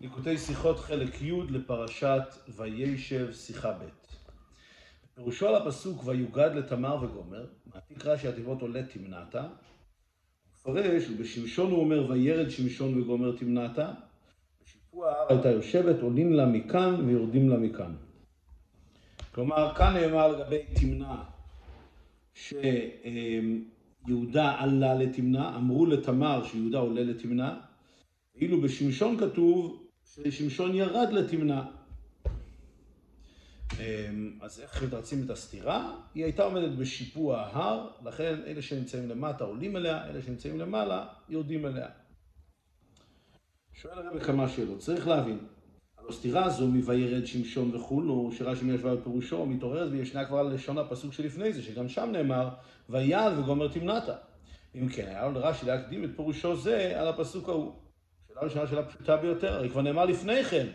ליקוטי שיחות חלק י' לפרשת וישב שיחה ב'. פירושו על הפסוק ויוגד לתמר וגומר, מעתיק רש"י התיבות עולה תמנעתה, מפרש ובשמשון הוא אומר וירד שמשון וגומר תמנעתה, בשיפוע ההר הייתה יושבת עולים לה מכאן ויורדים לה מכאן. כלומר כאן נאמר לגבי תמנע שיהודה עלה לתמנע, אמרו לתמר שיהודה עולה לתמנע, ואילו בשמשון כתוב ששמשון ירד לתמנע. אז איך מתרצים את הסתירה? היא הייתה עומדת בשיפוע ההר, לכן אלה שנמצאים למטה עולים אליה, אלה שנמצאים למעלה יורדים אליה. שואל הרב כמה שאלות, צריך להבין, הסתירה הזו מ"וירד שמשון וכולו", שרש"י מישבה בפירושו, מתעוררת וישנה כבר על לשון הפסוק שלפני זה, שגם שם נאמר, ויעל וגומר תמנעתה. אם כן, היה לרש"י להקדים את פירושו זה על הפסוק ההוא. שאלה ראשונה, שאלה פשוטה ביותר, הרי כבר נאמר לפני כן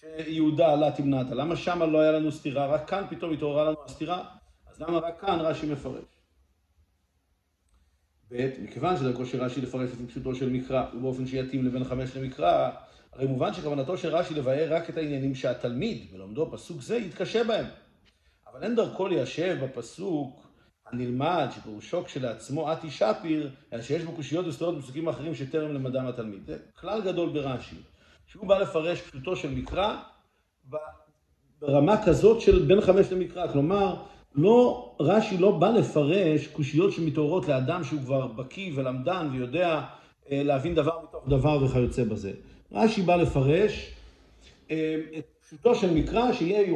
שיהודה עלה תמנעתה. למה שמה לא היה לנו סתירה? רק כאן פתאום התעוררה לנו הסתירה? אז למה רק כאן רש"י מפרש? ב', מכיוון שדרכו של רש"י לפרש לפי פשוטו של מקרא ובאופן שיתאים לבן חמש למקרא, הרי מובן שכוונתו של רש"י לבאר רק את העניינים שהתלמיד, בלומדו פסוק זה, יתקשה בהם. אבל אין דרכו ליישב בפסוק הנלמד, שפירושו כשלעצמו אתי שפיר, שיש בו קושיות וסתירות בפסוקים אחרים שטרם למדם התלמיד. זה כלל גדול ברש"י, שהוא בא לפרש פשוטו של מקרא ברמה כזאת של בין חמש למקרא, כלומר, לא, רש"י לא בא לפרש קושיות שמתעוררות לאדם שהוא כבר בקיא ולמדן ויודע להבין דבר מתוך דבר וכיוצא בזה. רש"י בא לפרש את פשוטו של מקרא שיהיה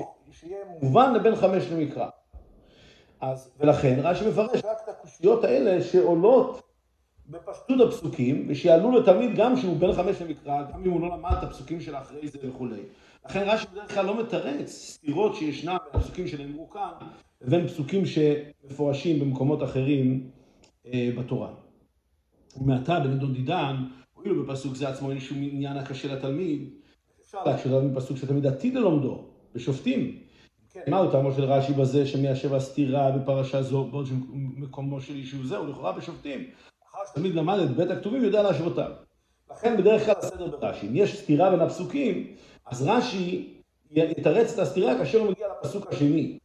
מובן לבין חמש למקרא. אז, ולכן רש"י מפרש רק את הקושיות האלה שעולות בפשטות הפסוקים, ושיעלו לתלמיד גם שהוא בין חמש למקרא, גם אם הוא לא למד את הפסוקים של אחרי זה וכולי. לכן רש"י בדרך כלל לא מתרץ סתירות שישנם בין הפסוקים שנאמרו כאן, לבין פסוקים שמפורשים במקומות אחרים בתורה. ומעתה בנדון דידן, הואילו בפסוק זה עצמו אין שום עניין הקשה לתלמיד, אפשר להקשיב מפסוק שתלמיד עתיד ללומדו, בשופטים. מה הוא של רש"י בזה שמיישב הסתירה בפרשה זו, בעוד שמקומו של יישוב זה, הוא לכאורה בשופטים. שתלמיד למד את בית הכתובים, יודע להשבותם. לכן בדרך כלל הסדר ברש"י, אם יש סתירה בין הפסוקים, אז רש"י יתרץ את הסתירה כאשר הוא מגיע לפסוק השני.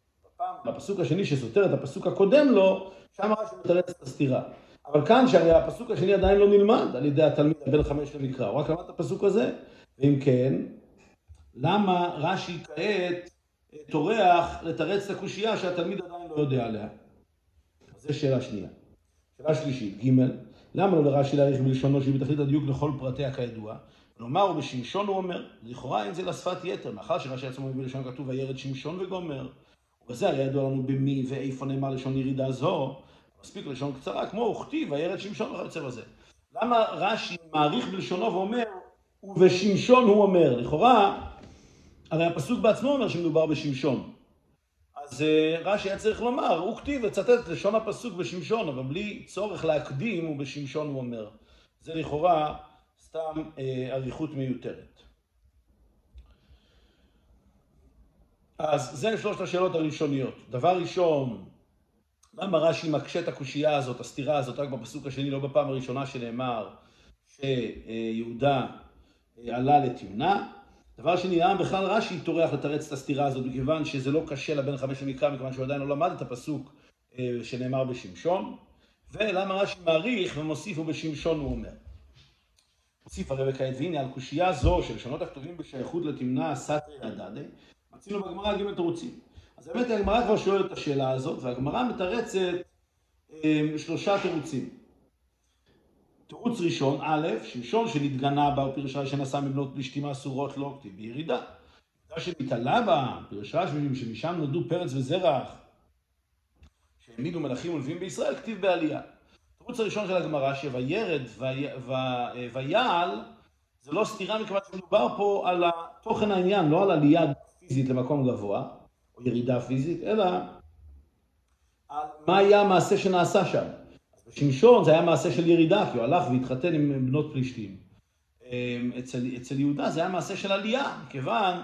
בפסוק השני שסותר את הפסוק הקודם לו, שם רש"י מתרץ את הסתירה. אבל כאן שהרי הפסוק השני עדיין לא נלמד על ידי התלמיד בין חמש למקרא, הוא רק למד את הפסוק הזה. ואם כן, למה רש"י כעת טורח לתרץ את הקושייה שהתלמיד עדיין לא יודע עליה? אז זו שאלה שנייה. שאלה שלישית, ג' למה לא לרש"י להעריך בלשונו שהיא בתכלית הדיוק לכל פרטיה כידוע? כלומר, ובשמשון הוא אומר, לכאורה אין זה לשפת יתר, מאחר שרש"י עצמו מביא לשון כתוב וירד שמשון וגומר. ובזה הרי ידוע לנו במי ואיפה נאמר לשון ירידה זו, מספיק לשון קצרה, כמו וכתיב וירד שמשון וכיוצא בזה. למה רש"י מעריך בלשונו ואומר, ובשמשון הוא אומר, לכאורה, הרי הפסוק בעצמו אומר שמדובר בשמשון. אז רש"י היה צריך לומר, הוא כתיב וצטט את לשון הפסוק בשמשון, אבל בלי צורך להקדים, ובשמשון הוא אומר. זה לכאורה סתם אריכות מיותרת. אז זה שלושת השאלות הראשוניות. דבר ראשון, למה רש"י מקשה את הקושייה הזאת, הסתירה הזאת, רק בפסוק השני, לא בפעם הראשונה שנאמר שיהודה עלה לתמנע? דבר שני, למה בכלל רש"י טורח לתרץ את הסתירה הזאת, מכיוון שזה לא קשה לבן חמש למקרא, מכיוון שהוא עדיין לא למד את הפסוק שנאמר בשמשון, ולמה רש"י מעריך ומוסיף ובשמשון הוא אומר. מוסיף הרב כעת, והנה על קושייה זו של לשונות הכתובים בשייכות לתמנע סתרי הדדה, מצינו בגמרא ג' תירוצים. אז באמת הגמרא כבר שואלת את השאלה הזאת, והגמרא מתרצת שלושה תירוצים. תירוץ ראשון, א', שמשון שנתגנה בה, פירשה שנשא מבנות פלישתים האסורות לא כתיב בירידה. עובדה שנתעלה בה, פירשה שמשם נולדו פרץ וזרח, שהעמידו מלכים ולווים בישראל, כתיב בעלייה. התירוץ הראשון של הגמרא, שוירד ויעל, זה לא סתירה מכיוון שמדובר פה על תוכן העניין, לא על עלייה פיזית למקום גבוה, או ירידה פיזית, אלא על מה היה המעשה שנעשה שם. שמשון זה היה מעשה של ירידה, כי הוא הלך והתחתן עם בנות פלישתים. אצל, אצל יהודה זה היה מעשה של עלייה, מכיוון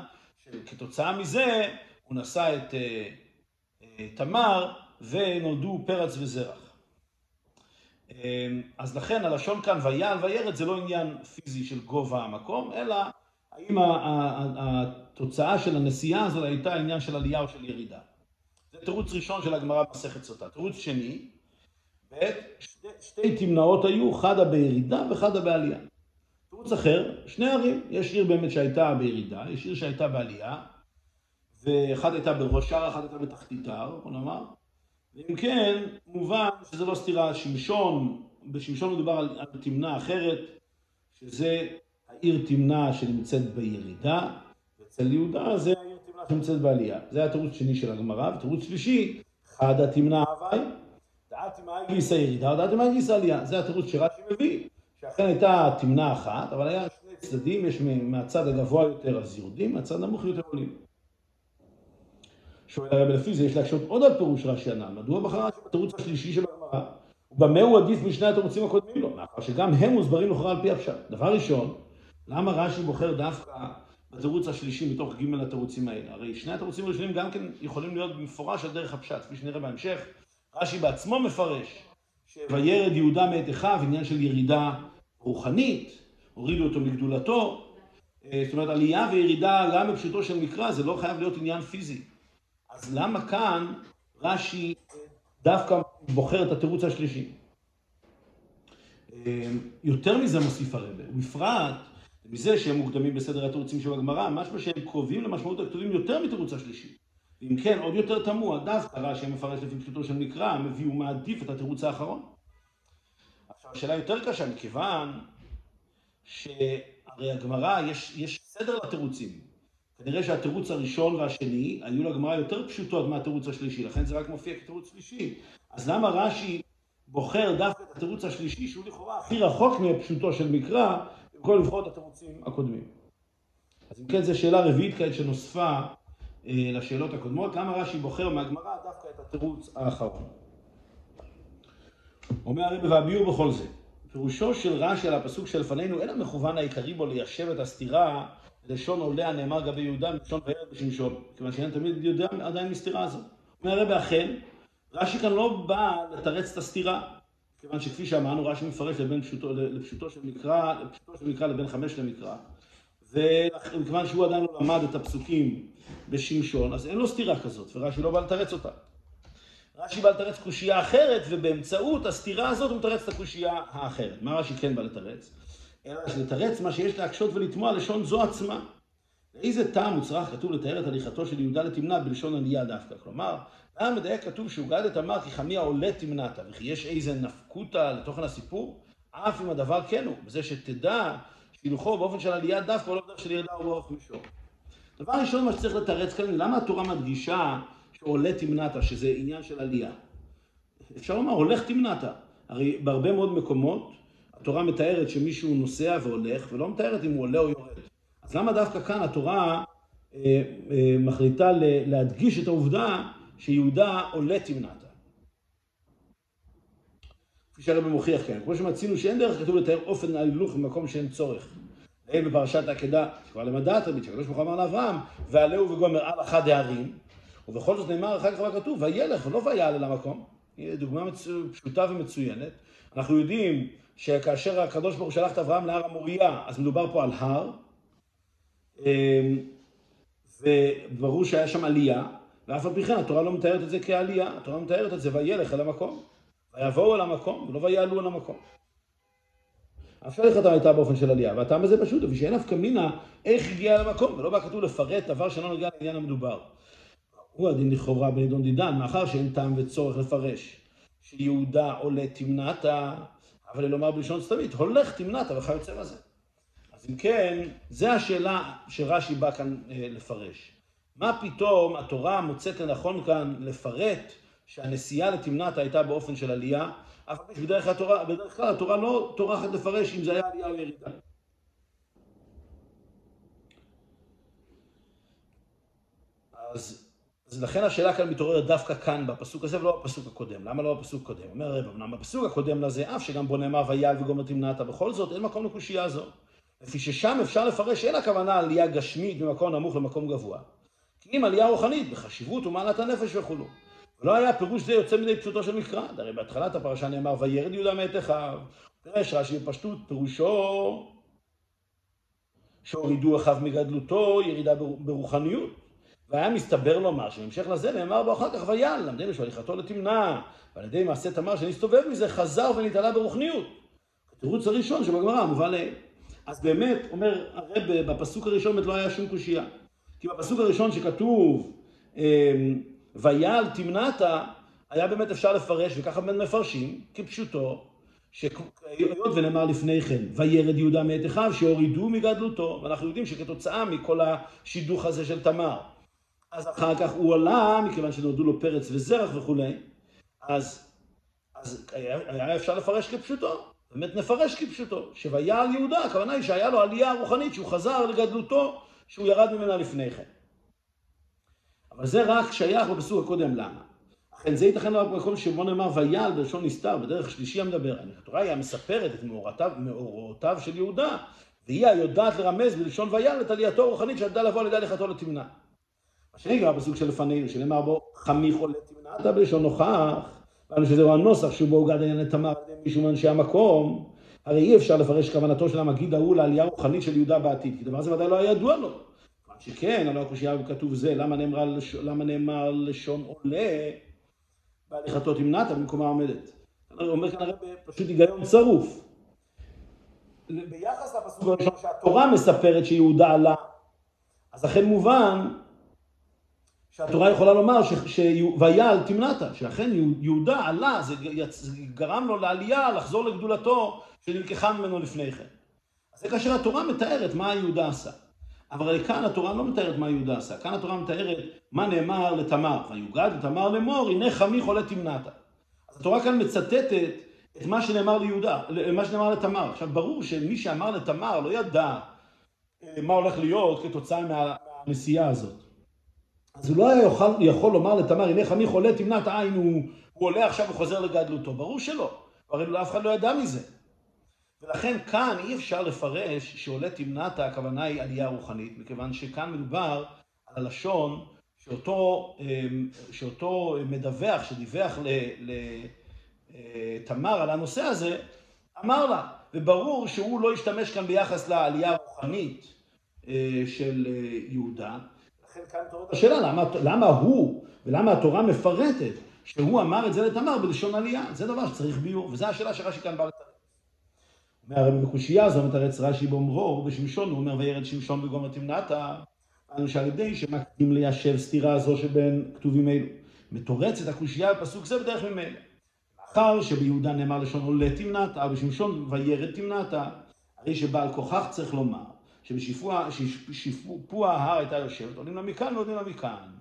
שכתוצאה מזה הוא נשא את תמר ונולדו פרץ וזרח. אז לכן הלשון כאן ויעל וירד זה לא עניין פיזי של גובה המקום, אלא האם התוצאה של הנסיעה הזאת הייתה עניין של עלייה או של ירידה. זה תירוץ ראשון של הגמרא במסכת סוטה. תירוץ שני, שתי, שתי תמנעות היו, חדה בירידה וחדה בעלייה. תירוץ אחר, שני ערים, יש עיר באמת שהייתה בירידה, יש עיר שהייתה בעלייה, ואחת הייתה בראש שער, אחת הייתה בתחתית ההר, בוא נאמר, ואם כן, מובן שזה לא סתירה, שמשון, בשמשון מדובר על, על תמנה אחרת, שזה העיר תמנה שנמצאת בירידה, ואצל יהודה זה העיר תמנה שנמצאת בעלייה. זה התירוץ שני של הגמרא, ותירוץ שלישי, חדה תמנה הווי, דעתי מה גיסא ירידה, דעתי מה גיסא עלייה. זה התירוץ שרש"י מביא, שאכן הייתה תמנה אחת, אבל היה שני צדדים, יש מהצד הגבוה יותר אז יורדים, מהצד הנמוך יותר עולים. שואל הרב לפי זה יש להקשות עוד על פירוש רש"י הנ"ל, מדוע בחר רש"י בתירוץ השלישי של הגמרא? ובמה הוא עדיף משני התירוצים הקודמים לו? מאחר שגם הם מוסברים לכאורה על פי הפשט. דבר ראשון, למה רש"י בוחר דווקא בתירוץ השלישי מתוך ג' התירוצים האלה? הרי שני התירוצים הראשונים גם כן יכולים להיות במפורש על דרך הפשט, כפי שנראה בהמשך. רש"י בעצמו מפרש שוירד יהודה מאת אחיו, עניין של ירידה רוחנית, הורידו אותו מגדולתו. אה, זאת אומרת, עלייה וירידה גם בפשוטו של מקרא, זה לא חייב להיות עניין פיזי. אז למה כאן רש"י דווקא בוחר את התירוץ השלישי? אה, יותר מזה מוסיף הרבה, ובפרט מזה שהם מוקדמים בסדר התירוצים של הגמרא, משמע שהם קרובים למשמעות הכתובים יותר מתירוץ השלישי. ואם כן, עוד יותר תמוה, דווקא רש"י מפרש לפי פשוטו של מקרא, מביא ומעדיף את התירוץ האחרון. עכשיו, השאלה יותר קשה, מכיוון שהרי הגמרא, יש, יש סדר לתירוצים. כנראה שהתירוץ הראשון והשני היו לגמרא יותר פשוטות מהתירוץ השלישי, לכן זה רק מופיע כתירוץ שלישי. אז למה רש"י בוחר דווקא את התירוץ השלישי, שהוא לכאורה הכי רחוק מפשוטו של מקרא, במקום לבחור את התירוצים הקודמים? אז אם כן, זו שאלה רביעית כעת שנוספה לשאלות הקודמות, למה רש"י בוחר מהגמרא דווקא את התירוץ האחרון? אומר הרבי והביאור בכל זה. פירושו של רש"י על הפסוק שלפנינו, אין המכוון העיקרי בו ליישב את הסתירה לשון עולה הנאמר גבי יהודה מלשון וירד בשמשון, כיוון שאין תמיד יודע עדיין מסתירה הזו. אומר הרבי אכן, רש"י כאן לא בא לתרץ את הסתירה, כיוון שכפי שאמרנו, רש"י מפרש לבין פשוטו, לפשוטו של מקרא, לפשוטו של מקרא לבין חמש למקרא, ומכיוון שהוא עדיין לא למד את הפסוקים בשמשון, אז אין לו סתירה כזאת, ורש"י לא בא לתרץ אותה. רש"י בא לתרץ קושייה אחרת, ובאמצעות הסתירה הזאת הוא מתרץ את הקושייה האחרת. מה רש"י כן בא לתרץ? אלא לתרץ מה שיש להקשות ולתמוע לשון זו עצמה. לאיזה טעם מוצרך כתוב לתאר את הליכתו של יהודה לתמנה בלשון עלייה דווקא? כלומר, למה מדייק כתוב שהוגד את אמר כי חמי העולה תמנתה, וכי יש איזה נפקותא לתוכן הסיפור? אף אם הדבר כן הוא, בזה שתדע שילוכו באופן של עלייה דווקא לא בדרך של ירידה או באורך מישור. דבר ראשון, מה שצריך לתרץ כאן, למה התורה מדגישה שעולה תמנתה, שזה עניין של עלייה? אפשר לומר, הולך תמנתה. הרי בהרבה מאוד מקומות, התורה מתארת שמישהו נוסע והולך, ולא מתארת אם הוא עולה או יורד. אז למה דווקא כאן התורה אה, אה, מחליטה להדגיש את העובדה שיהודה עולה תמנתה? כפי שהרבא מוכיח כאן, כמו שמצינו שאין דרך כתוב לתאר אופן ההילוך במקום שאין צורך. אין בפרשת העקדה, שכבר למדת רבי, שקדוש ברוך הוא אמר לאברהם, ועלהו וגומר על אחד הערים, ובכל זאת נאמר אחר כך מה כתוב, וילך ולא ויעלה למקום. הנה דוגמה פשוטה ומצוינת. אנחנו יודעים שכאשר הקדוש ברוך הוא שלח את אברהם להר המוריה, אז מדובר פה על הר, אמ, וברור שהיה שם עלייה, ואף על פי כן התורה לא מתארת את זה כעלייה, התורה מתארת את זה וילך אל המקום, ויבואו אל המקום, ולא ויעלו אל המקום. אף הליכתם הייתה באופן של עלייה, והטעם הזה פשוט, ושאין נפקא מינה איך הגיע למקום, ולא בא כתוב לפרט דבר שלא נוגע לעניין המדובר. הוא הדין לכאורה בנידון דידן, מאחר שאין טעם וצורך לפרש שיהודה עולה תמנתה, אבל לומר בלשון סתמית, הולך תמנתה וכיוצא בזה. אז אם כן, זו השאלה שרש"י בא כאן אה, לפרש. מה פתאום התורה מוצאת לנכון כאן לפרט שהנסיעה לתמנתה הייתה באופן של עלייה, אף על התורה, בדרך כלל התורה לא טורחת לפרש אם זה היה עלייה או ירידה. אז אז לכן השאלה כאן מתעוררת דווקא כאן, בפסוק הזה, ולא בפסוק הקודם. למה לא בפסוק הקודם? אומר הרב, אמנם בפסוק הקודם לזה, אף שגם בו נאמר ויעל וגומר תמנעתה, בכל זאת אין מקום לקושייה הזו. לפי ששם אפשר לפרש שאין הכוונה עלייה גשמית ממקום נמוך למקום גבוה. כי אם עלייה רוחנית, בחשיבות ומעלת הנפש וכולו. ולא היה פירוש זה יוצא מדי פשוטו של מקרא. הרי בהתחלת הפרשה נאמר וירד יהודה מאת אחיו. פירש רש"י בפשטות, פירושו שהורידו אחיו מגדלותו, ירידה ברוחניות. והיה מסתבר לומר שבהמשך לזה נאמר בו אחר כך ויעל, למדנו שהליכתו לתמנע, ועל ידי מעשה תמר שנסתובב מזה חזר ונתעלה ברוחניות. התירוץ הראשון שבגמרא מובא לעיל. אז באמת, אומר הרב, בפסוק הראשון באמת לא היה שום קושייה. כי בפסוק הראשון שכתוב אמ, ויעל תמנעת, היה באמת אפשר לפרש, וככה באמת מפרשים, כפשוטו, שהיות ונאמר לפני כן, וירד יהודה מאת אחיו, שהורידו מגדלותו, ואנחנו יודעים שכתוצאה מכל השידוך הזה של תמר, אז אחר כך הוא עלה, מכיוון שנולדו לו פרץ וזרח וכולי, אז, אז היה, היה אפשר לפרש כפשוטו, באמת נפרש כפשוטו, שויעל יהודה, הכוונה היא שהיה לו עלייה רוחנית, שהוא חזר לגדלותו, שהוא ירד ממנה לפני כן. אבל זה רק שייך בפסוק הקודם, למה? אכן זה ייתכן רק במקום שבו נאמר ויעל בלשון נסתר, בדרך שלישי המדבר. התורה היא המספרת את מאורעותיו של יהודה, והיא היודעת לרמז בלשון ויעל את עלייתו הרוחנית שעדה לבוא על ידי הליכתו לתמנע. השני גם בפסוק שלפנינו, שנאמר בו חמיך עולה תמנעת בלשון נוכח, ואנו שזהו הנוסח שבו הוגד העניין לתמר על ידי מישהו מאנשי המקום, הרי אי אפשר לפרש כוונתו של המגיד ההוא לעלייה רוחנית של יהודה בעתיד, כי דבר זה ודאי לא היה ידוע לו. שכן, הלא הקושייה כתוב זה, למה נאמר, למה נאמר לשון עולה בהליכתו תמנעת במקומה עומדת. אומר כאן הרב פשוט היגיון צרוף. ביחס לפסוק הראשון שהתורה מספרת שיהודה עלה, אז אכן מובן שהתורה יכולה לומר שויעל תמנעת, שאכן יהודה עלה, זה גרם לו לעלייה, לחזור לגדולתו שנלקחה ממנו לפני כן. אז זה כאשר התורה מתארת מה יהודה עשה. אבל כאן התורה לא מתארת מה יהודה עשה, כאן התורה מתארת מה נאמר לתמר, ויוגד לתמר לאמור, הנה חמי חולה תמנעת. אז התורה כאן מצטטת את מה שנאמר ליהודה, מה שנאמר לתמר. עכשיו ברור שמי שאמר לתמר לא ידע אה, מה הולך להיות כתוצאה מהנסיעה הזאת. אז הוא לא היה יכול, יכול לומר לתמר, הנה חמי חולה תמנת עין, הוא, הוא עולה עכשיו וחוזר לגדלותו. ברור שלא. הרי אף אחד לא ידע מזה. ולכן כאן אי אפשר לפרש שעולה תמנת הכוונה היא עלייה רוחנית, מכיוון שכאן מדובר על הלשון שאותו, אמ, שאותו מדווח, שדיווח לתמר על הנושא הזה, אמר לה, וברור שהוא לא השתמש כאן ביחס לעלייה הרוחנית אה, של אה, יהודה, לכן כאן מתעוררת השאלה, למה, למה הוא ולמה התורה מפרטת שהוא אמר את זה לתמר בלשון עלייה? זה דבר שצריך ביור, וזו השאלה שרש"י כאן בא לתרץ. בקושייה הזו מתרץ רש"י באומרו, בשמשון, הוא אומר וירד שמשון בגומר תמנתה, אנו שעל ידי שמקדים ליישב סתירה זו שבין כתובים אלו. מתורצת הקושייה בפסוק זה בדרך ממילא. מאחר שביהודה נאמר לשון עולה תמנתה, ובשמשון וירד תמנתה, הרי שבעל כוכך צריך לומר שבשיפוע ההר הייתה יושבת, עולים לה מכאן ועולים לה מכאן.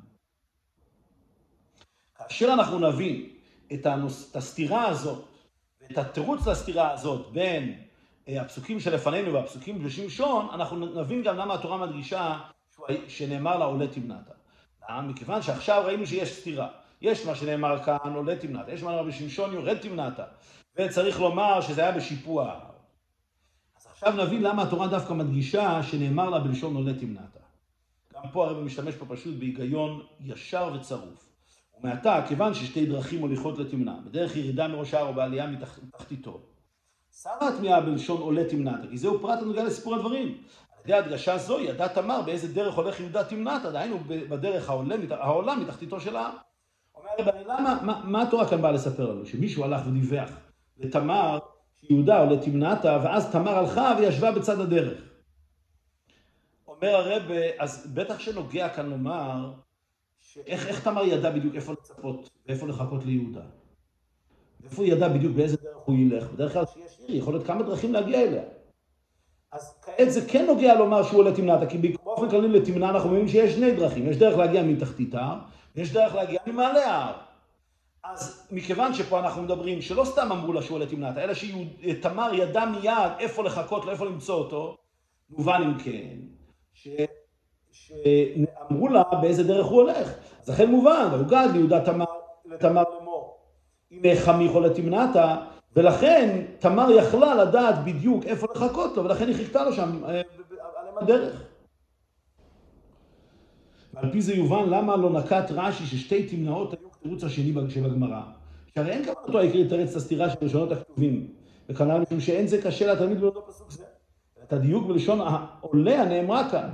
כאשר אנחנו נבין את, הנוס, את הסתירה הזאת, ואת התירוץ לסתירה הזאת בין הפסוקים שלפנינו והפסוקים בשמשון, אנחנו נבין גם למה התורה מדגישה שנאמר לה עולה תמנתה. מכיוון שעכשיו ראינו שיש סתירה. יש מה שנאמר כאן עולה תמנתה, יש מה שנאמר בשמשון יורד תמנתה, וצריך לומר שזה היה בשיפוע ההר. עכשיו נבין למה התורה דווקא מדגישה שנאמר לה בלשון עולה תמנעת. גם פה הרב משתמש פה פשוט בהיגיון ישר וצרוף. ומעתה, כיוון ששתי דרכים מוליכות לתמנע, בדרך ירידה מראש ההר או בעלייה מתחתיתו, שרה התמיהה בלשון עולה תמנעת, כי זהו פרט הנוגע לסיפור הדברים. על ידי הדגשה זו ידע תמר באיזה דרך הולך יהודה תמנעת, דהיינו בדרך העולה, העולה מתחתיתו של ההר. אומר הרב, למה, מה, מה התורה כאן באה לספר לנו? שמישהו הלך ודיווח לתמר יהודה עולה תמנעתה, ואז תמר הלכה וישבה בצד הדרך. אומר הרב, אז בטח שנוגע כאן לומר, שאיך, איך תמר ידע בדיוק איפה לצפות ואיפה לחכות ליהודה? איפה הוא ידע בדיוק באיזה דרך הוא ילך? בדרך כלל כשיש עיר יכול להיות כמה דרכים להגיע אליה. אז כעת זה כן נוגע לומר שהוא עולה תמנעתה, כי באופן כללי לתמנע אנחנו מבינים שיש שני דרכים, יש דרך להגיע מתחתית ההר, ויש דרך להגיע ממעלה ההר. אז מכיוון שפה אנחנו מדברים שלא סתם אמרו לה שהוא עולה תמנעת, אלא שתמר ידע מיד איפה לחכות לו, איפה למצוא אותו, מובן אם כן, ש... שאמרו לה באיזה דרך הוא הולך. אז לכן מובן, והוגד ליהודה תמר, לתמר לאמור. הנה חמיך עולה תמנעתה, ולכן תמר יכלה לדעת בדיוק איפה לחכות לו, ולכן היא חיכתה לו שם אה, על אם הדרך. ועל פי זה יובן למה לא נקט רש"י ששתי תמנעות היו התירוץ השני של הגמרא, שהרי אין כוונתו העיקרית לתרץ את הסתירה של ראשונות הכתובים, וכנ"ל משום שאין זה קשה לתלמיד באותו פסוק זה. את הדיוק בלשון העולה הנאמרה כאן.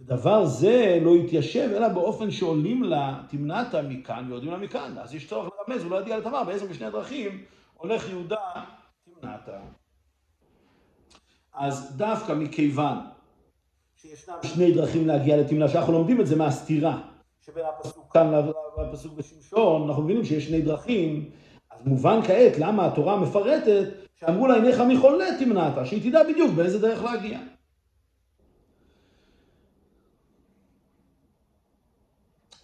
ודבר זה לא יתיישב אלא באופן שעולים לה תמנעתה מכאן ויורדים לה מכאן. אז יש צורך לרמז ולא ידיע לתמר באיזה משני הדרכים הולך יהודה תמנעתה. אז דווקא מכיוון שישנם שני דרכים להגיע לתמנה, שאנחנו לומדים את זה מהסתירה שבין הפסוק כאן לפסוק בשמשון, אנחנו מבינים שיש שני דרכים, אז מובן כעת למה התורה מפרטת שאמרו לה עיניך מחולה תמנעת, שהיא תדע בדיוק באיזה דרך להגיע.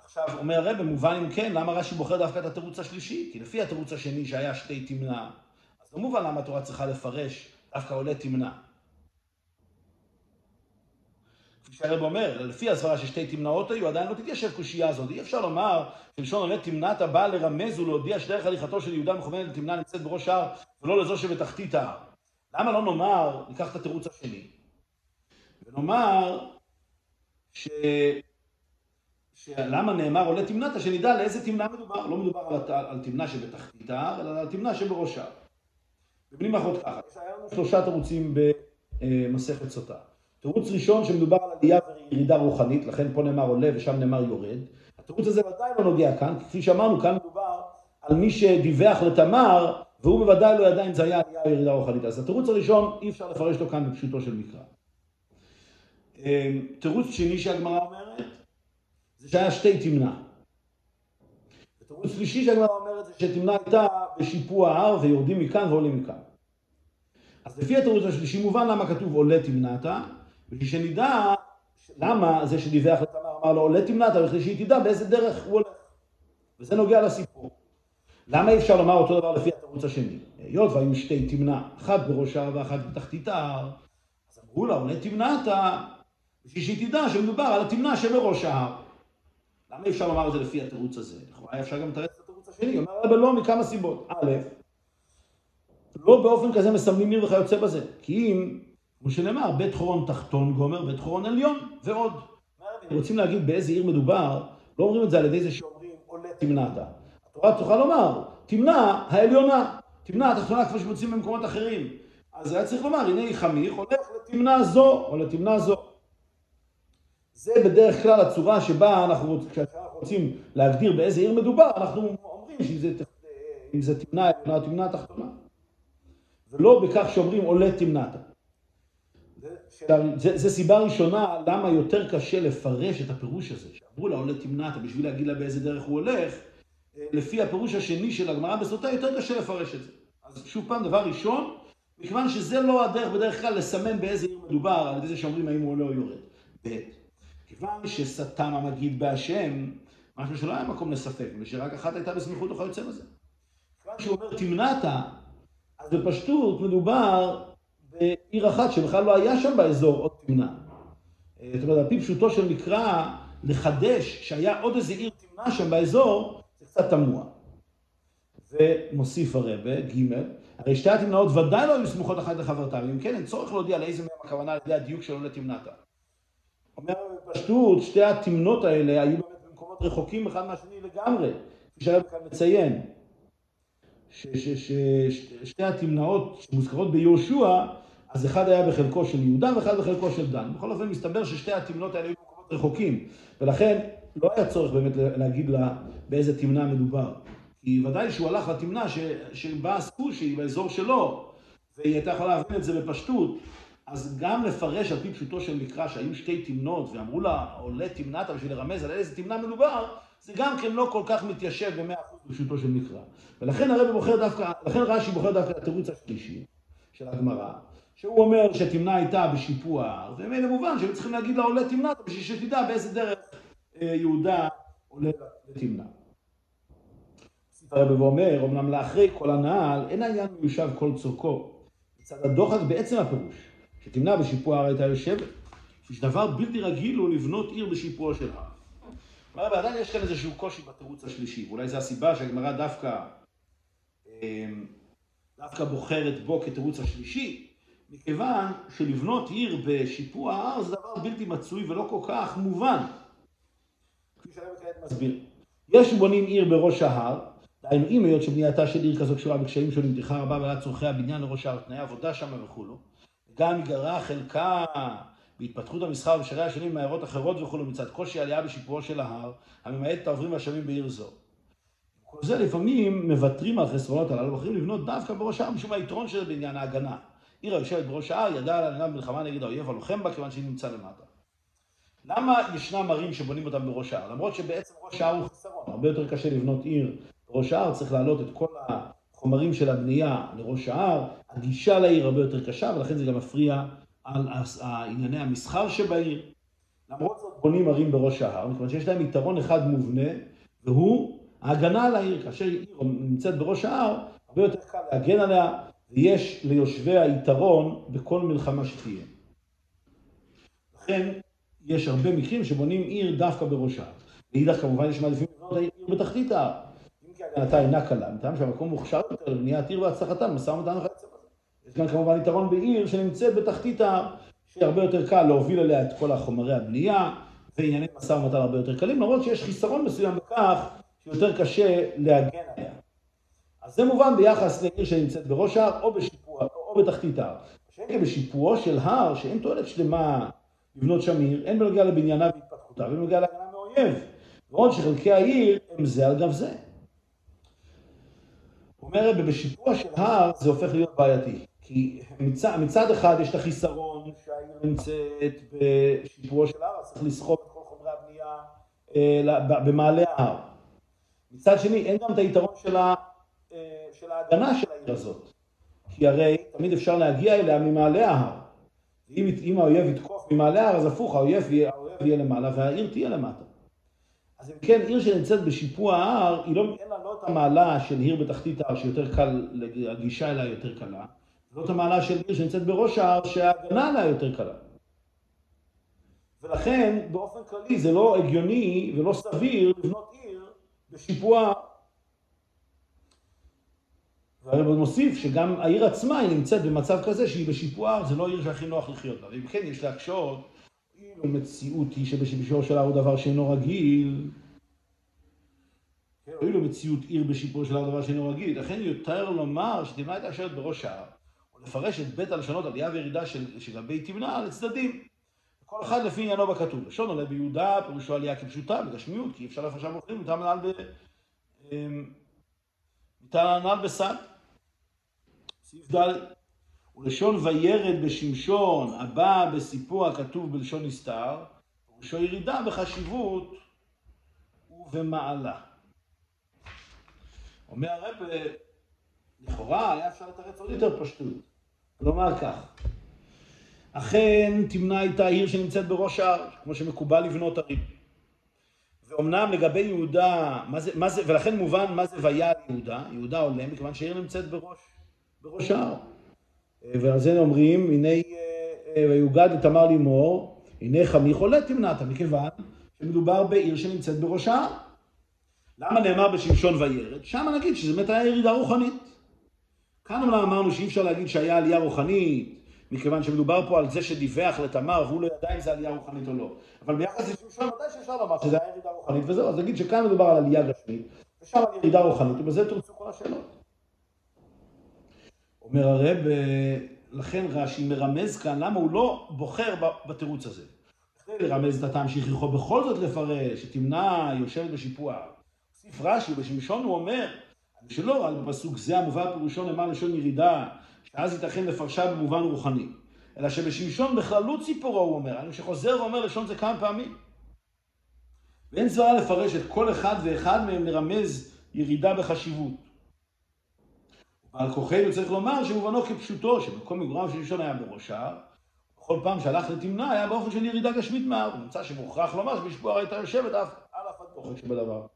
עכשיו, אומר הרב, במובן אם כן, למה רש"י בוחר דווקא את התירוץ השלישי? כי לפי התירוץ השני שהיה שתי תמנע, אז לא מובן למה התורה צריכה לפרש דווקא עולה תמנע. כפי שהרב אומר, לפי הסברה ששתי תמנעות היו, עדיין לא תתיישב קושייה הזאת. אי אפשר לומר שלשון עולה תמנת הבאה לרמז ולהודיע שדרך הליכתו של יהודה מכוונת לתמנה נמצאת בראש ההר ולא לזו שבתחתית ההר. למה לא נאמר, ניקח את התירוץ השני, ונאמר ש... שלמה נאמר עולה תמנתה, שנדע לאיזה תמנה מדובר. לא מדובר על, על תמנה שבתחתית ההר, אלא על תמנה שבראש ההר. במילים אחרות ככה, יש לנו שלושה תירוצים במסכת סוטה. תירוץ ראשון שמדובר על עלייה וירידה רוחנית, לכן פה נאמר עולה ושם נאמר יורד. התירוץ הזה ודאי לא נוגע כאן, כפי שאמרנו, כאן מדובר על מי שדיווח לתמר, והוא בוודאי לא ידע אם זה היה עלייה או ירידה רוחנית. אז התירוץ הראשון, אי אפשר לפרש אותו כאן בפשוטו של מקרא. אמ, תירוץ שני שהגמרא אומרת, שהיה שתי תמנע. ותירוץ שלישי שהגמרא אומרת זה שתמנע הייתה בשיפוע ההר ויורדים מכאן ועולים מכאן. אז לפי התירוץ השלישי מובן למה כתוב עולה תמנעת, בשביל שנדע למה זה שדיווח לתמר אמר לו עולה תמנעת, בכדי שהיא תדע באיזה דרך הוא הולך. וזה נוגע לסיפור. למה אי אפשר לומר אותו דבר לפי התירוץ השני? היות והיו שתי תמנע, אחת בראש ההר ואחת בתחתית ההר, אז אמרו לה עולה תמנעת, בשביל שהיא תדע שמדובר על התמנע שבראש ההר. למה אפשר לומר את זה לפי התירוץ הזה? לכאורה אפשר גם לתרץ את התירוץ השני, אומר רבי לא מכמה סיבות. א', לא באופן כזה מסמנים עיר וכיוצא בזה. כי אם, כמו שנאמר, בית חורון תחתון גומר, בית חורון עליון, ועוד. רוצים להגיד באיזה עיר מדובר, לא אומרים את זה על ידי זה שאומרים עולה תמנעתה. התורה צריכה לומר, תמנע העליונה, תמנע התחתונה כפי שמוצאים במקומות אחרים. אז היה צריך לומר, הנה חמיך הולך לתמנע זו, או לתמנע זו. זה בדרך כלל הצורה שבה אנחנו, רוצים להגדיר באיזה עיר מדובר, אנחנו אומרים שאם זה תמנע עליונה או תמנע תחתונה. ולא בכך שאומרים עולה תמנעת. זה, זה סיבה ראשונה למה יותר קשה לפרש את הפירוש הזה, שאמרו לה עולה תמנעת בשביל להגיד לה באיזה דרך הוא הולך, לפי הפירוש השני של הגמרא בסוטה יותר קשה לפרש את זה. אז שוב פעם, דבר ראשון, מכיוון שזה לא הדרך בדרך כלל לסמן באיזה עיר מדובר, על ידי זה שאומרים האם הוא עולה או יורד. ב', כיוון שסתם המגיד בהשם, משהו שלא היה מקום לספק, ושרק אחת הייתה בסמיכות וכיוצא יוצא בזה. כיוון שהוא אומר תמנעת, אז בפשטות מדובר בעיר אחת שבכלל לא היה שם באזור עוד תמנה. זאת אומרת, על פי פשוטו של מקרא, לחדש שהיה עוד איזה עיר תמנה שם באזור, זה קצת תמוה. ומוסיף הרבה, ג', הרי שתי התמנעות ודאי לא היו סמוכות אחת לחברתה, ואם כן, אין צורך להודיע לאיזה מהם הכוונה על ידי הדיוק של עולה תמנתה. אומר בפשטות, שתי התמנות האלה היו באמת במקומות רחוקים אחד מהשני לגמרי, כפי שהרב כאן מציין. ששתי התמנעות שמוזכרות ביהושע, אז אחד היה בחלקו של יהודה ואחד בחלקו של דן. בכל אופן מסתבר ששתי התמנות האלה היו במקומות רחוקים, ולכן לא היה צורך באמת להגיד לה באיזה תמנה מדובר. כי ודאי שהוא הלך לתמנה שבה עסקו שהיא באזור שלו, והיא הייתה יכולה להבין את זה בפשטות, אז גם לפרש על פי פשוטו של מקרא שהיו שתי תמנות ואמרו לה עולה תמנתה בשביל לרמז על איזה תמנה מדובר, זה גם כן לא כל כך מתיישב במאה אחוז בפשוטו של מקרא. ולכן הרבי בוחר דווקא, לכן רש"י בוחר דווקא התירוץ השלישי של הגמרא, שהוא אומר שתמנה הייתה בשיפוע ההר, ומילא מובן שהם צריכים להגיד לה עולה תמנה בשביל שתדע באיזה דרך אה, יהודה עולה לתמנה. הרבי ואומר, אמנם לאחרי כל הנעל, אין העניין מיושב כל צורכו. מצד הדוחק בעצם הפירוש, שתמנה בשיפוע ההר הייתה יושבת. שדבר בלתי רגיל הוא לבנות עיר בשיפוע של הר. כלומר, ועדיין יש כאן איזשהו קושי בתירוץ השלישי, ואולי זו הסיבה שהגמרא דווקא, אמ, דווקא בוחרת בו כתירוץ השלישי, מכיוון שלבנות עיר בשיפוע ההר זה דבר בלתי מצוי ולא כל כך מובן. כפי שהרב כעת מסביר. יש בונים עיר בראש ההר, דהיינו אם היות שבנייתה של עיר כזו קשורה בקשיים שונים, טרחה רבה ועלת צורכי הבניין לראש ההר, תנאי עבודה שם וכולו. גם יגרע חלקה בהתפתחות המסחר בשערי השנים מעיירות אחרות וכו', מצד קושי עלייה בשיפורו של ההר, הממעט את העוברים והשבים בעיר זו. כל זה לפעמים מוותרים על החסרונות הללו, ובוחרים לבנות דווקא בראש ההר משום היתרון שזה בעניין ההגנה. עיר היושבת בראש ההר ידעה על העניין במלחמה נגד האויב הלוחם בה כיוון שהיא נמצא למטה. למה ישנם ערים שבונים אותם בראש ההר? למרות שבעצם ראש ההר הוא חיסרון, הרבה יותר קשה לבנות עיר בראש ההר, צריך להעלות את כל החומרים של הבנייה לראש ההר, הגישה לעיר הרבה יותר קשה ולכן זה גם מפריע על ענייני המסחר שבעיר. למרות זאת בונים ערים בראש ההר, מכיוון שיש להם יתרון אחד מובנה, והוא ההגנה על העיר. כאשר עיר נמצאת בראש ההר, הרבה יותר קל להגן עליה, ויש ליושביה יתרון בכל מלחמה שתהיה. לכן, יש הרבה מקרים שבונים עיר דווקא בראש ההר. מאידך כמובן יש מעדיפים לבנות עיר בתחתית ההר. אם כי הגנתה אינה קלה, מטעם שהמקום מוכשר יותר לבניית עיר והצלחתה, משא ומתן בזה. יש גם כמובן יתרון בעיר שנמצאת בתחתית ההר, שהרבה יותר קל להוביל אליה את כל החומרי הבנייה, וענייני משא ומתן הרבה יותר קלים, למרות שיש חיסרון מסוים בכך שיותר קשה להגן עליה. אז זה מובן ביחס לעיר שנמצאת בראש ההר או בשיפוע, או בתחתית ההר. שקל בשיפועו של הר, שאין תועלת שלמה לבנות שם עיר, אין בנוגע לבניינה והתפתחותה, ואין בנוגע להגנה מאויב. ועוד שחלקי העיר הם זה על גב זה. אומרת, בשיפוע של הר זה הופך להיות בעייתי. כי מצד, מצד אחד יש את החיסרון שהעיר נמצאת בשיפועו של הר, צריך לסחוב את כל חומרי הבנייה אה, במעלה ההר. מצד שני, אין גם את היתרון של, ה, אה, של ההגנה של העיר הזאת. כי הרי תמיד אפשר להגיע אליה ממעלה ההר. אם, אם האויב יתקוף ממעלה ההר, אז הפוך, האויב יהיה, האויב יהיה למעלה והעיר תהיה למטה. אז אם כן, עיר שנמצאת בשיפוע ההר, היא לא, אין לה לא את המעלה של עיר בתחתית ההר, שיותר קל, הגישה אליה יותר קלה, לא את המעלה של עיר שנמצאת בראש ההר, שההגנה עליה יותר קלה. ולכן, באופן כללי, זה לא הגיוני ולא סביר לבנות עיר בשיפוע. והרב מוסיף שגם העיר עצמה היא נמצאת במצב כזה שהיא בשיפוע, זה לא עיר שהכי נוח לחיות בה. ואם כן, יש להקשות, אילו מציאות היא שבשיפוע שלה הוא דבר שאינו רגיל, אילו מציאות עיר בשיפוע שלה הוא דבר שאינו רגיל, לכן יותר לומר הייתה יושבת בראש ההר, לפרש את בית הלשונות עלייה וירידה של, של תמנה לצדדים. כל אחד לפי עניינו בכתוב. לשון עולה ביהודה, פירושו עלייה כפשוטה, בגשמיות, כי אי אפשר לפרשם אוכלים, מטעם הנעל ב... מטעם הנעל בסד. סעיף ד' ולשון וירד בשמשון, הבא בסיפור הכתוב בלשון נסתר, פירושו ירידה בחשיבות ובמעלה. אומר הרב, לכאורה היה אפשר לתרץ עוד יותר פשטות. כלומר כך, אכן תמנע איתה עיר שנמצאת בראש ההר, כמו שמקובל לבנות ערים. ואומנם לגבי יהודה, מה זה, מה זה, ולכן מובן מה זה ויעל יהודה, יהודה עולה, מכיוון שהעיר נמצאת בראש, בראש ההר. ועל זה אומרים, הנה ויוגד לתמר לימור, הנה חמי חולה תמנעת, מכיוון שמדובר בעיר שנמצאת בראש ההר. למה נאמר בשמשון וירד? שם נגיד שזה באמת היה ירידה רוחנית. כאן אמנם אמרנו שאי אפשר להגיד שהיה עלייה רוחנית, מכיוון שמדובר פה על זה שדיווח לתמר והוא לא ידע אם זה עלייה רוחנית או לא. אבל ביחס לשמשון ודאי שאפשר לומר שזה היה ירידה רוחנית וזהו, אז נגיד שכאן מדובר על עלייה גשמית, ושם על ירידה רוחנית, ובזה תרצו כל השאלות. אומר הרב, לכן רש"י מרמז כאן למה הוא לא בוחר בתירוץ הזה. כדי לרמז את הטעם שהכריחו בכל זאת לפרש, שתמנע יושבת בשיפוע. הוסיף רש"י, בשמשון הוא אומר, שלא, על פסוק זה המובא פירושו נאמר לשון ירידה, שאז ייתכן לפרשה במובן רוחני. אלא שבשמשון בכללות ציפורו הוא אומר, אני שחוזר ואומר לשון זה כמה פעמים. ואין סברה לפרש את כל אחד ואחד מהם לרמז ירידה בחשיבות. ועל כוחנו צריך לומר שמובנו כפשוטו, שבמקום מגוריו של ראשון היה בראש ההר, בכל פעם שהלך לתמנע היה באופן של ירידה גשמית מההר, ונמצא שמוכרח לומר שבשבוע הייתה יושבת אף על אף הדוחק שבדבר.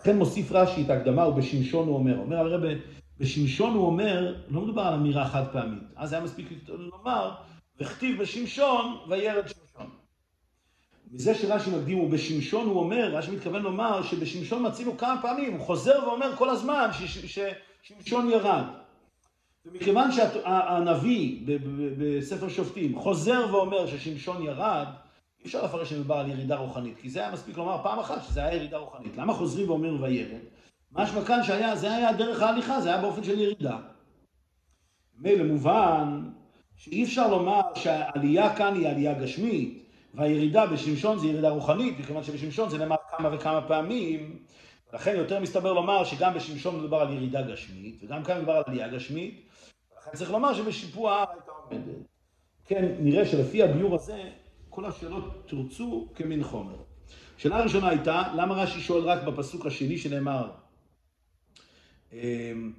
לכן מוסיף רש"י את ההקדמה, ובשמשון הוא אומר, אומר הרב, בשמשון הוא אומר, לא מדובר על אמירה חד פעמית, אז היה מספיק לומר, וכתיב בשמשון וירד שמשון. מזה שרש"י מקדים הוא בשמשון הוא אומר, רש"י מתכוון לומר שבשמשון מצינו כמה פעמים, הוא חוזר ואומר כל הזמן ששמשון ירד. ומכיוון שהנביא בספר שופטים חוזר ואומר ששמשון ירד, אי אפשר לפרש שמדובר על ירידה רוחנית, כי זה היה מספיק לומר פעם אחת שזה היה ירידה רוחנית. למה חוזרים ואומרים וירד? משמע כאן שהיה, זה היה דרך ההליכה, זה היה באופן של ירידה. מילא מובן שאי אפשר לומר שהעלייה כאן היא עלייה גשמית, והירידה בשמשון זה ירידה רוחנית, מכיוון שבשמשון זה נאמר כמה וכמה פעמים, לכן יותר מסתבר לומר שגם בשמשון מדובר על ירידה גשמית, וגם כאן מדובר על עלייה גשמית, לכן צריך לומר שבשיפוע הייתה עומדת. כן, נראה שלפי הביור הזה, כל השאלות תרצו כמין חומר. שאלה הראשונה הייתה, למה רש"י שואל רק בפסוק השני שנאמר, אמ,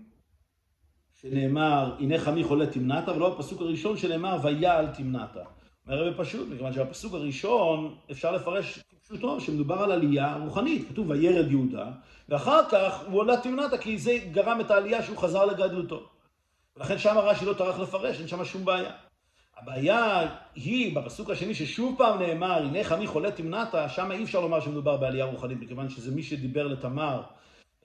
שנאמר, הנה חמי חולה תמנעת, ולא בפסוק הראשון שנאמר, ויעל תמנעת. אומר הרבה פשוט, מכיוון שבפסוק הראשון אפשר לפרש כפשוטו, שמדובר על עלייה רוחנית. כתוב וירד יהודה, ואחר כך הוא עולה תמנעת, כי זה גרם את העלייה שהוא חזר לגדלותו. ולכן שם רש"י לא טרח לפרש, אין שם שום בעיה. הבעיה היא בפסוק השני ששוב פעם נאמר, הנה חמי חולה תמנעת, שם אי אפשר לומר שמדובר בעלייה רוחנית, מכיוון שזה מי שדיבר לתמר,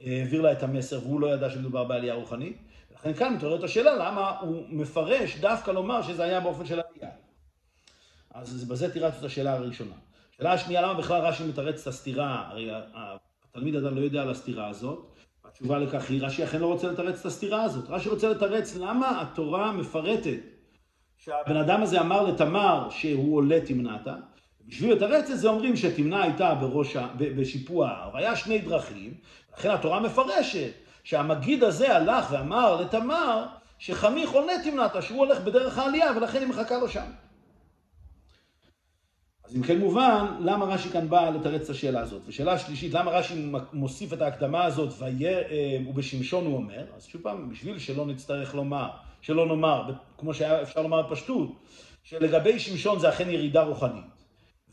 העביר לה את המסר והוא לא ידע שמדובר בעלייה רוחנית. לכן כאן מתעוררת השאלה למה הוא מפרש דווקא לומר שזה היה באופן של עלייה. אז בזה תירץ את השאלה הראשונה. השאלה השנייה, למה בכלל רש"י מתרץ את הסתירה? הרי התלמיד עדיין לא יודע על הסתירה הזאת. התשובה לכך היא, רש"י אכן לא רוצה לתרץ את הסתירה הזאת. רש"י רוצה לתרץ למה התורה מפרטת שהבן אדם הזה אמר לתמר שהוא עולה תמנעתה. בשביל לתרץ את זה אומרים שתמנע הייתה בראש, בשיפוע ההר, והיה שני דרכים, לכן התורה מפרשת שהמגיד הזה הלך ואמר לתמר שחמי חולה תמנעתה, שהוא הולך בדרך העלייה ולכן היא מחכה לו שם. אז אם כן מובן, למה רש"י כאן בא לתרץ את השאלה הזאת? ושאלה שלישית, למה רש"י מוסיף את ההקדמה הזאת, אה, ובשמשון הוא אומר? אז שוב פעם, בשביל שלא נצטרך לומר, שלא נאמר, כמו שהיה אפשר לומר בפשטות, שלגבי שמשון זה אכן ירידה רוחנית.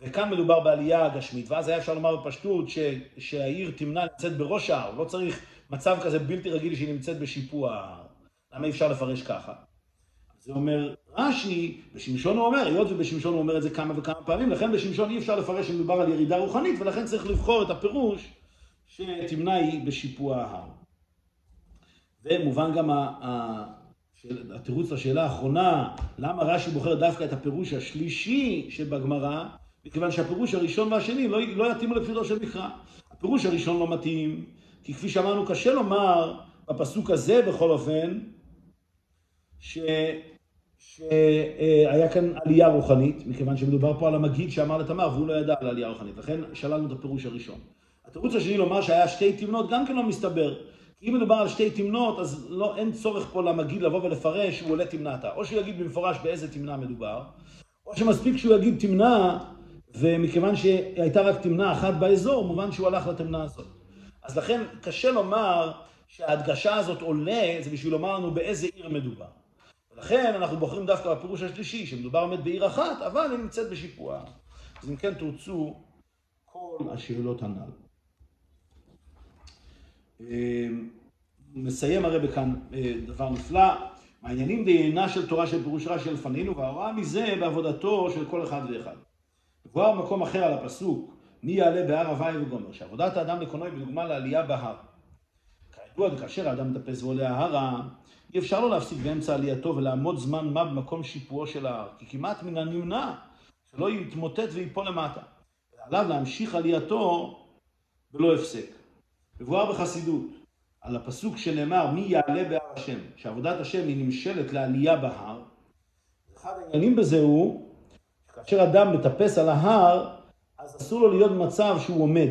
וכאן מדובר בעלייה גשמית, ואז היה אפשר לומר בפשטות ש, שהעיר תמנע נמצאת בראש ההר, לא צריך מצב כזה בלתי רגיל שהיא נמצאת בשיפוע ההר. למה אי אפשר לפרש ככה? זה אומר רש"י, בשמשון הוא אומר, היות ובשמשון הוא אומר את זה כמה וכמה פעמים, לכן בשמשון אי אפשר לפרש שמדובר על ירידה רוחנית, ולכן צריך לבחור את הפירוש שתמנע היא בשיפוע ההר. ומובן גם התירוץ לשאלה האחרונה, למה רש"י בוחר דווקא את הפירוש השלישי שבגמרא, מכיוון שהפירוש הראשון והשני לא, לא יתאימו לפשוטו של מקרא. הפירוש הראשון לא מתאים, כי כפי שאמרנו, קשה לומר בפסוק הזה בכל אופן, ש... שהיה כאן עלייה רוחנית, מכיוון שמדובר פה על המגיד שאמר לתמר, והוא לא ידע על עלייה רוחנית, לכן שללנו את הפירוש הראשון. התירוץ השני לומר שהיה שתי תמנות, גם כן לא מסתבר. אם מדובר על שתי תמנות, אז לא, אין צורך פה למגיד לבוא ולפרש שהוא עולה תמנתה. או שהוא יגיד במפורש באיזה תמנה מדובר, או שמספיק שהוא יגיד תמנה, ומכיוון שהייתה רק תמנה אחת באזור, מובן שהוא הלך לתמנה הזאת. אז לכן קשה לומר שההדגשה הזאת עולה, זה בשביל לומר לנו באיזה עיר מדובר. ולכן אנחנו בוחרים דווקא בפירוש השלישי, שמדובר באמת בעיר אחת, אבל היא נמצאת בשיפוע. אז אם כן תרצו כל השאלות הנ"ל. מסיים הרב כאן אה, דבר נפלא, העניינים דיינה של תורה של פירוש רש"י לפנינו, וההוראה מזה בעבודתו של כל אחד ואחד. מבואר במקום אחר על הפסוק, מי יעלה בהר הוואי וגומר, שעבודת האדם לקונו היא בדוגמה לעלייה בהר. כידוע, כאשר האדם מטפס ועולה ההרה, אי אפשר לו להפסיק באמצע עלייתו ולעמוד זמן מה במקום שיפועו של ההר, כי כמעט מן הנמנע שלא יתמוטט ויפול למטה. ועליו להמשיך עלייתו בלא הפסק. מבואר בחסידות על הפסוק שנאמר מי יעלה בהר השם, שעבודת השם היא נמשלת לעלייה בהר. אחד העניינים בזה הוא שכאשר אדם מטפס על ההר, אז אסור לו להיות במצב שהוא עומד.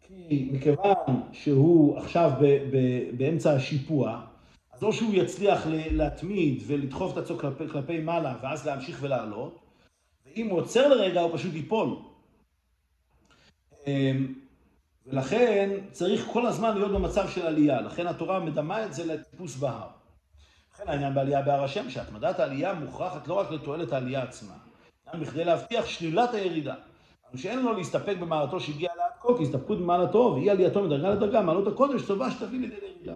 כי מכיוון שהוא עכשיו ב- ב- באמצע השיפוע, אז או שהוא יצליח להתמיד ולדחוף את עצמו כלפי, כלפי מעלה ואז להמשיך ולעלות, ואם הוא עוצר לרגע הוא פשוט ייפול. ולכן צריך כל הזמן להיות במצב של עלייה, לכן התורה מדמה את זה לטיפוס בהר. לכן העניין בעלייה בהר השם, שהתמדת העלייה מוכרחת לא רק לתועלת העלייה עצמה, גם בכדי להבטיח שלילת הירידה. שאין לו להסתפק במעלתו שהגיע לעד כה, כי הסתפקות במעלתו ואי עלייתו מדרגה לדרגה, מעלות הקודש טובה שתביא לידי ירידה.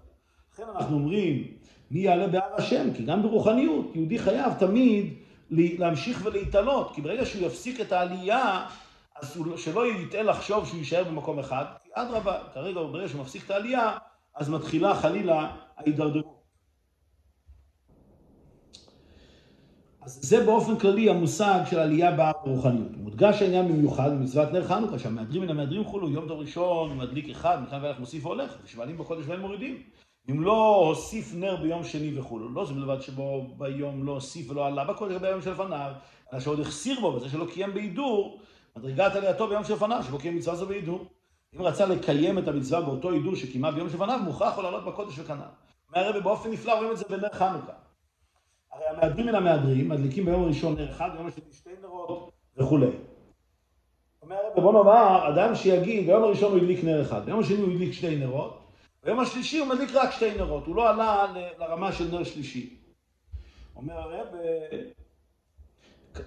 לכן אנחנו אומרים, מי יעלה בהר השם? כי גם ברוחניות, יהודי חייב תמיד להמשיך ולהתעלות, כי ברגע שהוא יפסיק את העלייה, אז הוא, שלא יטעה לחשוב שהוא יישאר במקום אחד, כי אדרבה, כרגע ברגע שהוא מפסיק את העלייה, אז מתחילה חלילה ההידרדרות. אז זה באופן כללי המושג של עלייה בהר ברוחניות. מודגש העניין במיוחד במצוות נר חנוכה, שהמהדרים מן המהדרים חולו, יום דור ראשון מדליק אחד, מכאן ואילך מוסיף והולך, ושבעלים בקודש ואין מורידים. אם לא הוסיף נר ביום שני וכולו, לא זה בלבד שבו ביום לא הוסיף ולא עלה בקודש ביום שלפניו, אלא שעוד החסיר בו בזה שלא קיים בהידור, מדרגת עלייתו ביום שלפניו, שבו קיים מצווה זו בהידור. אם רצה לקיים את המצווה באותו הידור שקיימה ביום שלפניו, מוכרח הוא לעלות בקודש וכנ"ל. אומר הרבי באופן נפלא רואים את זה בנר חנוכה. הרי המהדרים מן המהדרים מדליקים ביום הראשון נר אחד, ביום השני שתי נרות וכולי. אומר הרבי בוא נאמר, אדם שיגיד, ביום הראשון הוא הדליק נר אחד, ביום השני הוא הדליק שתי נרות, ביום השלישי הוא מדליק רק שתי נרות, הוא לא עלה לרמה של נר שלישי. אומר הרב,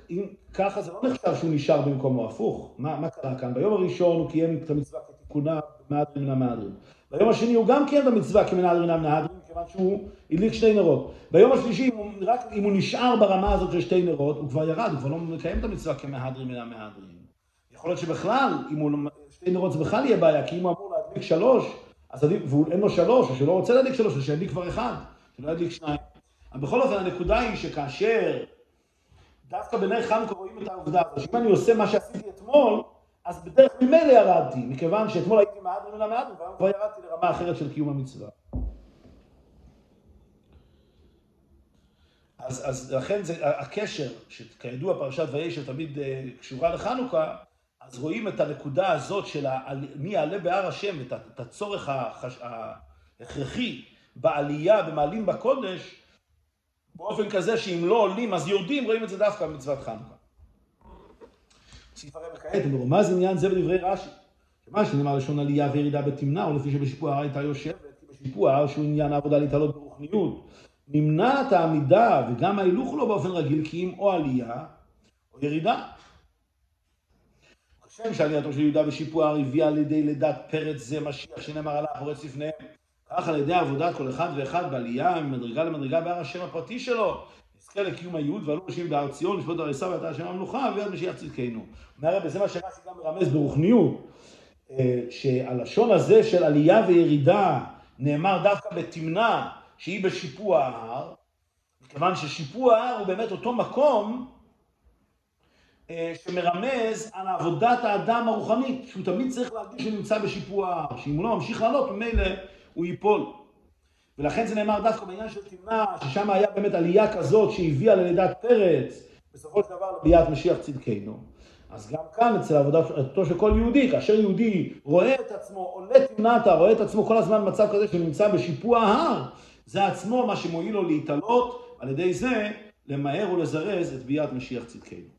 אם ככה זה לא נחשב שהוא נשאר במקומו הפוך, מה, מה קרה כאן? ביום הראשון הוא קיים את המצווה כתיקונה במהדרין מן המהדרין. ביום השני הוא גם קיים את המצווה כמנהדרין מן המהדרין, מכיוון שהוא הדליק שתי נרות. ביום השלישי, אם הוא, רק אם הוא נשאר ברמה הזאת של שתי נרות, הוא כבר ירד, הוא כבר לא מקיים את המצווה כמהדרין מן המהדרין. יכול להיות שבכלל, אם הוא, שתי נרות זה בכלל יהיה בעיה, כי אם הוא אמור להדליק שלוש, אז עדיף, ואין לו שלוש, או שלא רוצה להדליק שלוש, אז שידליק כבר אחד, שלא ידליק שניים. אבל בכל אופן, הנקודה היא שכאשר דווקא בנר חנוכה רואים את העובדה הזאת, שאם אני עושה מה שעשיתי אתמול, אז בדרך ממילא ירדתי, מכיוון שאתמול הייתי מהדרין מן המהדרין, והיום כבר ירדתי לרמה אחרת של קיום המצווה. אז, אז לכן זה הקשר, שכידוע פרשת וישב תמיד קשורה לחנוכה, אז רואים את הנקודה הזאת של מי יעלה בהר השם, את הצורך ההכרחי בעלייה, במעלים בקודש, באופן כזה שאם לא עולים אז יורדים, רואים את זה דווקא במצוות חנוכה. שיפרם כעת, זה עניין זה בדברי רש"י? שמה שנאמר לשון עלייה וירידה בתמנע, או לפי שבשיפוע ההר הייתה יושבת, כי בשיפוע שהוא עניין העבודה להתעלות ברוחניות, נמנעת העמידה וגם ההילוך לא באופן רגיל, כי אם או עלייה או ירידה. כשם שעלייתו של יהודה בשיפוע ההר הביאה על ידי לידת פרץ זה משיח שנאמר עליו פורץ לפניהם. כך על ידי עבודת כל אחד ואחד בעלייה ממדרגה למדרגה בהר השם הפרטי שלו, נזכה לקיום הייעוד ועלו נשים בהר ציון, לשבות הריסה ואתה השם המלוכה, ויד משיח צדקנו. אומר הרב, זה מה שרש"י גם מרמז ברוחניות, שהלשון הזה של עלייה וירידה נאמר דווקא בתמנע שהיא בשיפוע ההר, מכיוון ששיפוע ההר הוא באמת אותו מקום שמרמז על עבודת האדם הרוחנית, שהוא תמיד צריך להרגיש שהוא נמצא בשיפוע ההר, שאם הוא לא ממשיך לעלות, ממילא הוא ייפול. ולכן זה נאמר דווקא בעניין של תמנע, ששם היה באמת עלייה כזאת שהביאה ללידת פרץ, בסופו של דבר לביאת משיח צדקנו. אז גם כאן אצל עבודתו של כל יהודי, כאשר יהודי רואה את עצמו, עולה תמנעתה, רואה את עצמו כל הזמן במצב כזה שנמצא בשיפוע ההר, זה עצמו מה שמועיל לו להתעלות, על ידי זה למהר ולזרז את ביאת משיח צדקנו.